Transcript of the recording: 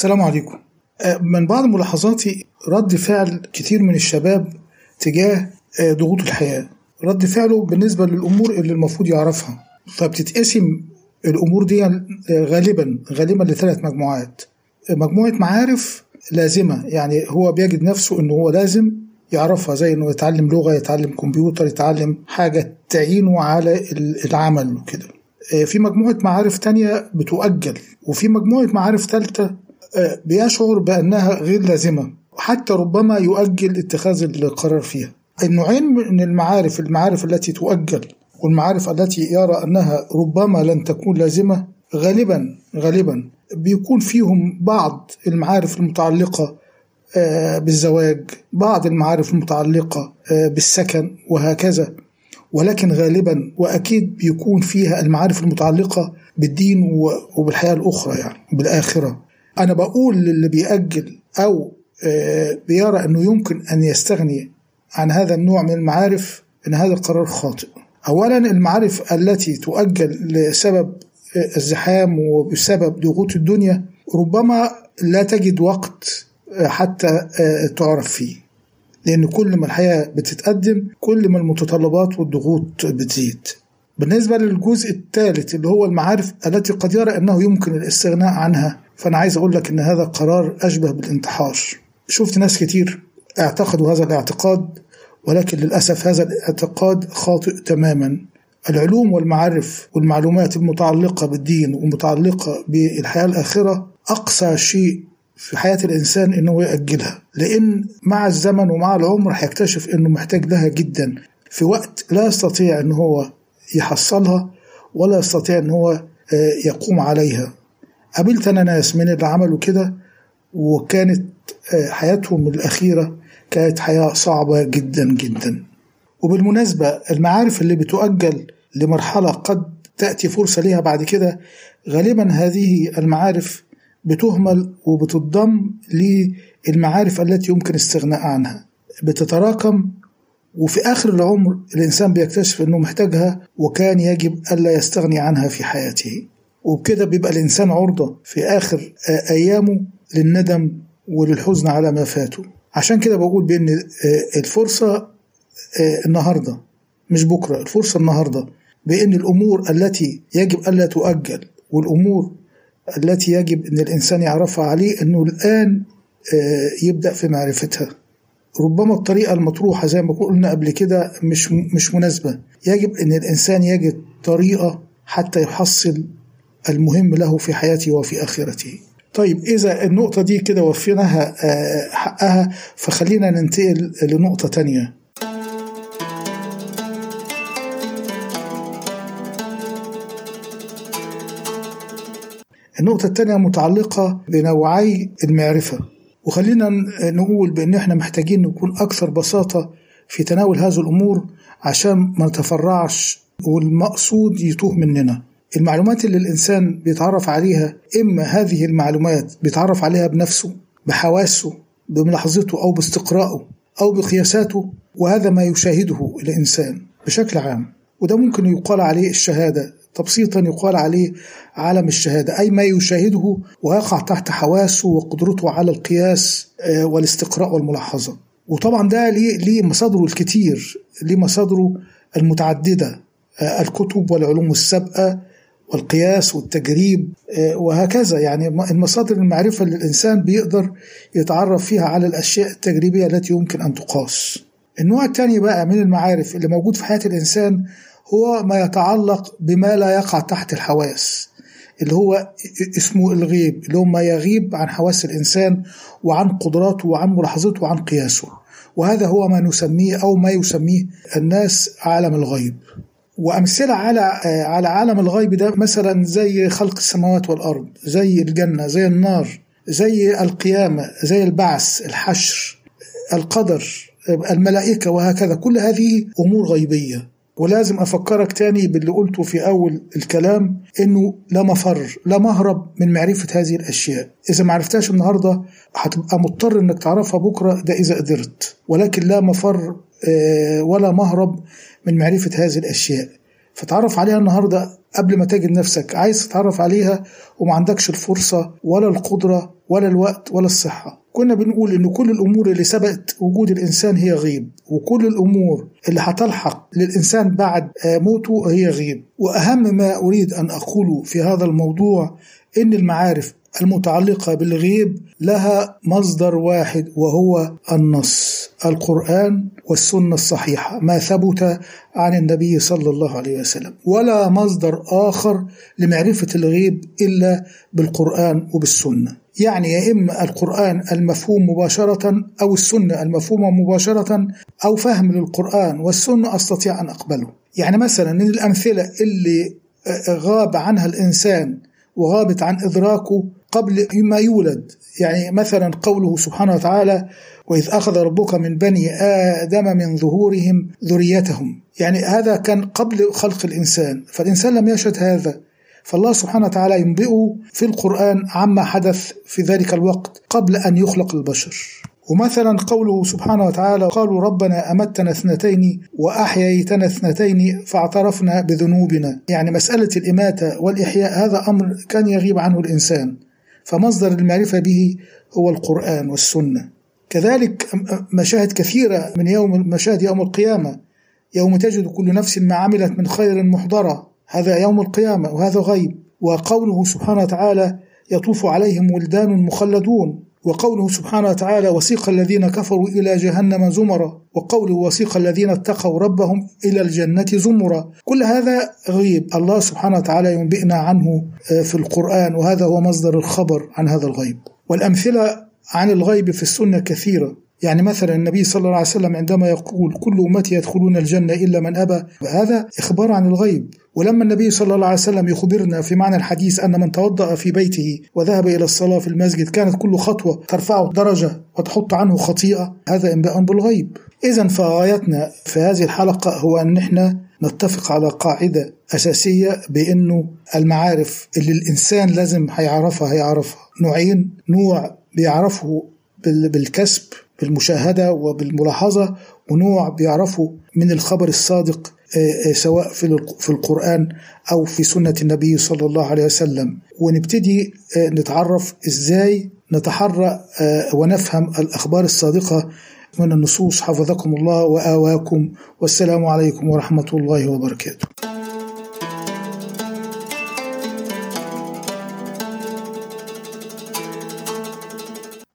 السلام عليكم. من بعض ملاحظاتي رد فعل كتير من الشباب تجاه ضغوط الحياة. رد فعله بالنسبة للأمور اللي المفروض يعرفها. فبتتقسم الأمور دي غالبا غالبا لثلاث مجموعات. مجموعة معارف لازمة. يعني هو بيجد نفسه إنه هو لازم يعرفها زي إنه يتعلم لغة يتعلم كمبيوتر يتعلم حاجة تعينه على العمل وكده. في مجموعة معارف تانية بتؤجل وفي مجموعة معارف ثالثة بيشعر بأنها غير لازمة حتى ربما يؤجل اتخاذ القرار فيها. النوعين من المعارف المعارف التي تؤجل والمعارف التي يرى أنها ربما لن تكون لازمة غالبا غالبا بيكون فيهم بعض المعارف المتعلقة بالزواج بعض المعارف المتعلقة بالسكن وهكذا. ولكن غالبا وأكيد بيكون فيها المعارف المتعلقة بالدين وبالحياة الأخرى يعني بالآخرة. أنا بقول للي بيأجل أو بيرى أنه يمكن أن يستغني عن هذا النوع من المعارف أن هذا القرار خاطئ. أولا المعارف التي تؤجل لسبب الزحام وبسبب ضغوط الدنيا ربما لا تجد وقت حتى تعرف فيه. لأن كل ما الحياة بتتقدم كل ما المتطلبات والضغوط بتزيد. بالنسبة للجزء الثالث اللي هو المعارف التي قد يرى أنه يمكن الاستغناء عنها فأنا عايز أقول لك أن هذا القرار أشبه بالانتحار شفت ناس كتير اعتقدوا هذا الاعتقاد ولكن للأسف هذا الاعتقاد خاطئ تماما. العلوم والمعارف والمعلومات المتعلقة بالدين ومتعلقة بالحياة الآخرة أقصى شيء في حياة الإنسان إنه يأجلها. لأن مع الزمن ومع العمر هيكتشف إنه محتاج لها جدا. في وقت لا يستطيع إن هو يحصلها ولا يستطيع إن هو يقوم عليها. قابلت أنا ناس من اللي عملوا كده وكانت حياتهم الأخيرة كانت حياة صعبة جدا جدا. وبالمناسبة المعارف اللي بتؤجل لمرحلة قد تأتي فرصة ليها بعد كده غالبا هذه المعارف بتهمل وبتضم للمعارف التي يمكن الاستغناء عنها. بتتراكم وفي آخر العمر الإنسان بيكتشف أنه محتاجها وكان يجب ألا يستغني عنها في حياته. وبكده بيبقى الإنسان عرضة في آخر أيامه للندم وللحزن على ما فاته عشان كده بقول بأن الفرصة النهاردة مش بكرة الفرصة النهاردة بأن الأمور التي يجب ألا تؤجل والأمور التي يجب أن الإنسان يعرفها عليه أنه الآن يبدأ في معرفتها. ربما الطريقة المطروحة زي ما قلنا قبل كده مش مش مناسبة. يجب أن الإنسان يجد طريقة حتى يحصل المهم له في حياته وفي آخرته. طيب إذا النقطة دي كده وفيناها حقها فخلينا ننتقل لنقطة تانية. النقطة التانية متعلقة بنوعي المعرفة. وخلينا نقول بأن إحنا محتاجين نكون أكثر بساطة في تناول هذه الأمور عشان ما نتفرعش والمقصود يتوه مننا. المعلومات اللي الإنسان بيتعرف عليها إما هذه المعلومات بيتعرف عليها بنفسه بحواسه بملاحظته أو باستقرائه أو بقياساته وهذا ما يشاهده الإنسان بشكل عام. وده ممكن يقال عليه الشهادة. تبسيطا يقال عليه عالم الشهادة أي ما يشاهده ويقع تحت حواسه وقدرته على القياس والاستقراء والملاحظة. وطبعا ده ليه مصادره الكتير ليه مصادره المتعددة الكتب والعلوم السابقة والقياس والتجريب وهكذا. يعني المصادر المعرفة اللي الإنسان بيقدر يتعرف فيها على الأشياء التجريبية التي يمكن أن تقاس. النوع الثاني بقى من المعارف اللي موجود في حياة الإنسان هو ما يتعلق بما لا يقع تحت الحواس اللي هو اسمه الغيب اللي هو ما يغيب عن حواس الإنسان وعن قدراته وعن ملاحظته وعن قياسه. وهذا هو ما نسميه أو ما يسميه الناس عالم الغيب. وأمثلة على على عالم الغيب ده مثلا زي خلق السماوات والأرض زي الجنة زي النار زي القيامة زي البعث الحشر القدر الملائكة وهكذا. كل هذه أمور غيبية. ولازم أفكرك تاني باللي قلته في أول الكلام إنه لا مفر لا مهرب من معرفة هذه الأشياء. إذا ما عرفتهاش النهاردة هتبقى مضطر إنك تعرفها بكرة ده إذا قدرت. ولكن لا مفر ولا مهرب من معرفة هذه الأشياء. فتعرف عليها النهاردة قبل ما تجد نفسك. عايز تتعرف عليها وما عندكش الفرصة ولا القدرة ولا الوقت ولا الصحة. كنا بنقول إن كل الأمور اللي سبقت وجود الإنسان هي غيب وكل الأمور اللي هتلحق للإنسان بعد موته هي غيب. وأهم ما أريد أن أقوله في هذا الموضوع إن المعارف المتعلقة بالغيب لها مصدر واحد وهو النص القرآن والسنة الصحيحة ما ثبت عن النبي صلى الله عليه وسلم ولا مصدر آخر لمعرفة الغيب إلا بالقرآن وبالسنة. يعني يا إما القرآن المفهوم مباشرة أو السنة المفهومة مباشرة أو فهم للقرآن والسنة أستطيع أن أقبله. يعني مثلا من الأمثلة اللي غاب عنها الإنسان وغابت عن إدراكه قبل ما يولد. يعني مثلا قوله سبحانه وتعالى وإذ أخذ ربك من بني آدم من ظهورهم ذريتهم. يعني هذا كان قبل خلق الإنسان. فالإنسان لم يشهد هذا. فالله سبحانه وتعالى ينبئه في القرآن عما حدث في ذلك الوقت قبل أن يخلق البشر. ومثلا قوله سبحانه وتعالى قالوا ربنا أمتنا اثنتين وأحييتنا اثنتين فاعترفنا بذنوبنا. يعني مسألة الإماتة والإحياء هذا أمر كان يغيب عنه الإنسان. فمصدر المعرفة به هو القرآن والسنة. كذلك مشاهد كثيرة من يوم مشاهد يوم القيامة يوم تجد كل نفس ما عملت من خير محضرة هذا يوم القيامة وهذا غيب. وقوله سبحانه وتعالى يطوف عليهم ولدان مخلدون. وقوله سبحانه وتعالى وسيق الذين كفروا إلى جهنم زمرا وقوله وسيق الذين اتقوا ربهم إلى الجنة زمرا. كل هذا غيب. الله سبحانه وتعالى ينبئنا عنه في القرآن وهذا هو مصدر الخبر عن هذا الغيب. والأمثلة عن الغيب في السنة كثيرة. يعني مثلا النبي صلى الله عليه وسلم عندما يقول كل أمتي يدخلون الجنة إلا من أبى هذا إخبار عن الغيب. ولما النبي صلى الله عليه وسلم يخبرنا في معنى الحديث أن من توضأ في بيته وذهب إلى الصلاة في المسجد كانت كل خطوة ترفعه درجة وتحط عنه خطيئة هذا إنباء بالغيب. إذا فغايتنا في هذه الحلقة هو أن إحنا نتفق على قاعدة أساسية بأنه المعارف اللي الإنسان لازم هيعرفها هيعرفها. نوعين نوع بيعرفه بالكسب بالمشاهدة وبالملاحظة ونوع بيعرفه من الخبر الصادق سواء في القرآن أو في سنة النبي صلى الله عليه وسلم. ونبتدي نتعرف إزاي نتحرى ونفهم الأخبار الصادقة. من النصوص حفظكم الله وآواكم. والسلام عليكم ورحمة الله وبركاته.